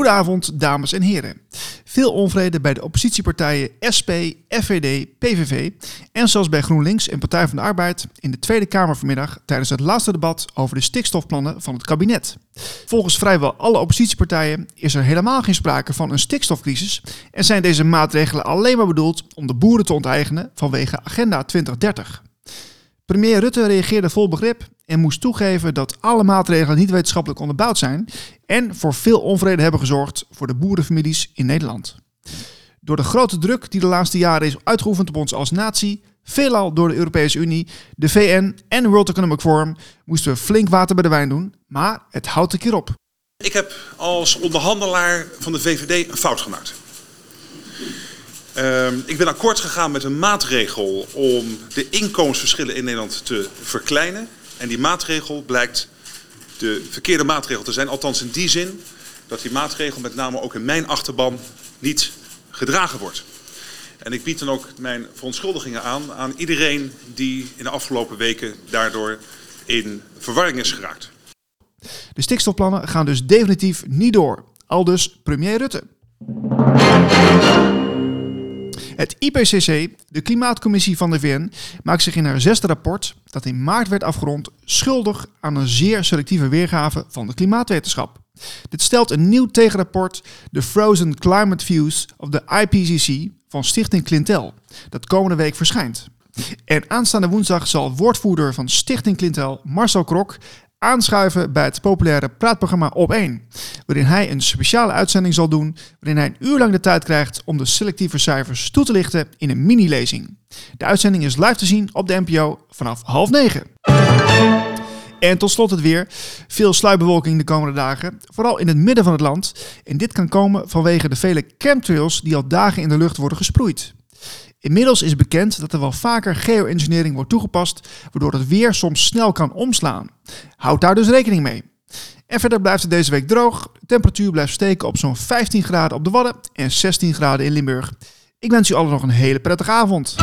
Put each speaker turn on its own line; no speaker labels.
Goedenavond, dames en heren. Veel onvrede bij de oppositiepartijen SP, FVD, PVV en zelfs bij GroenLinks en Partij van de Arbeid in de Tweede Kamer vanmiddag tijdens het laatste debat over de stikstofplannen van het kabinet. Volgens vrijwel alle oppositiepartijen is er helemaal geen sprake van een stikstofcrisis en zijn deze maatregelen alleen maar bedoeld om de boeren te onteigenen vanwege Agenda 2030. Premier Rutte reageerde vol begrip en moest toegeven dat alle maatregelen niet wetenschappelijk onderbouwd zijn en voor veel onvrede hebben gezorgd voor de boerenfamilies in Nederland. Door de grote druk die de laatste jaren is uitgeoefend op ons als natie, veelal door de Europese Unie, de VN en World Economic Forum, moesten we flink water bij de wijn doen, maar het houdt een keer op.
Ik heb als onderhandelaar van de VVD een fout gemaakt. Uh, ik ben akkoord gegaan met een maatregel om de inkomensverschillen in Nederland te verkleinen. En die maatregel blijkt de verkeerde maatregel te zijn. Althans in die zin dat die maatregel met name ook in mijn achterban niet gedragen wordt. En ik bied dan ook mijn verontschuldigingen aan aan iedereen die in de afgelopen weken daardoor in verwarring is geraakt.
De stikstofplannen gaan dus definitief niet door. Al dus premier Rutte. Het IPCC, de Klimaatcommissie van de VN, maakt zich in haar zesde rapport, dat in maart werd afgerond, schuldig aan een zeer selectieve weergave van de klimaatwetenschap. Dit stelt een nieuw tegenrapport, The Frozen Climate Views of the IPCC, van Stichting Clintel, dat komende week verschijnt. En aanstaande woensdag zal woordvoerder van Stichting Clintel, Marcel Krok, aanschuiven bij het populaire praatprogramma Op1, waarin hij een speciale uitzending zal doen, waarin hij een uur lang de tijd krijgt om de selectieve cijfers toe te lichten in een mini-lezing. De uitzending is live te zien op de NPO vanaf half negen. En tot slot het weer. Veel sluitbewolking de komende dagen, vooral in het midden van het land. En dit kan komen vanwege de vele chemtrails die al dagen in de lucht worden gesproeid. Inmiddels is bekend dat er wel vaker geoengineering wordt toegepast, waardoor het weer soms snel kan omslaan. Houd daar dus rekening mee. En verder blijft het deze week droog. De temperatuur blijft steken op zo'n 15 graden op de Wadden en 16 graden in Limburg. Ik wens u allen nog een hele prettige avond.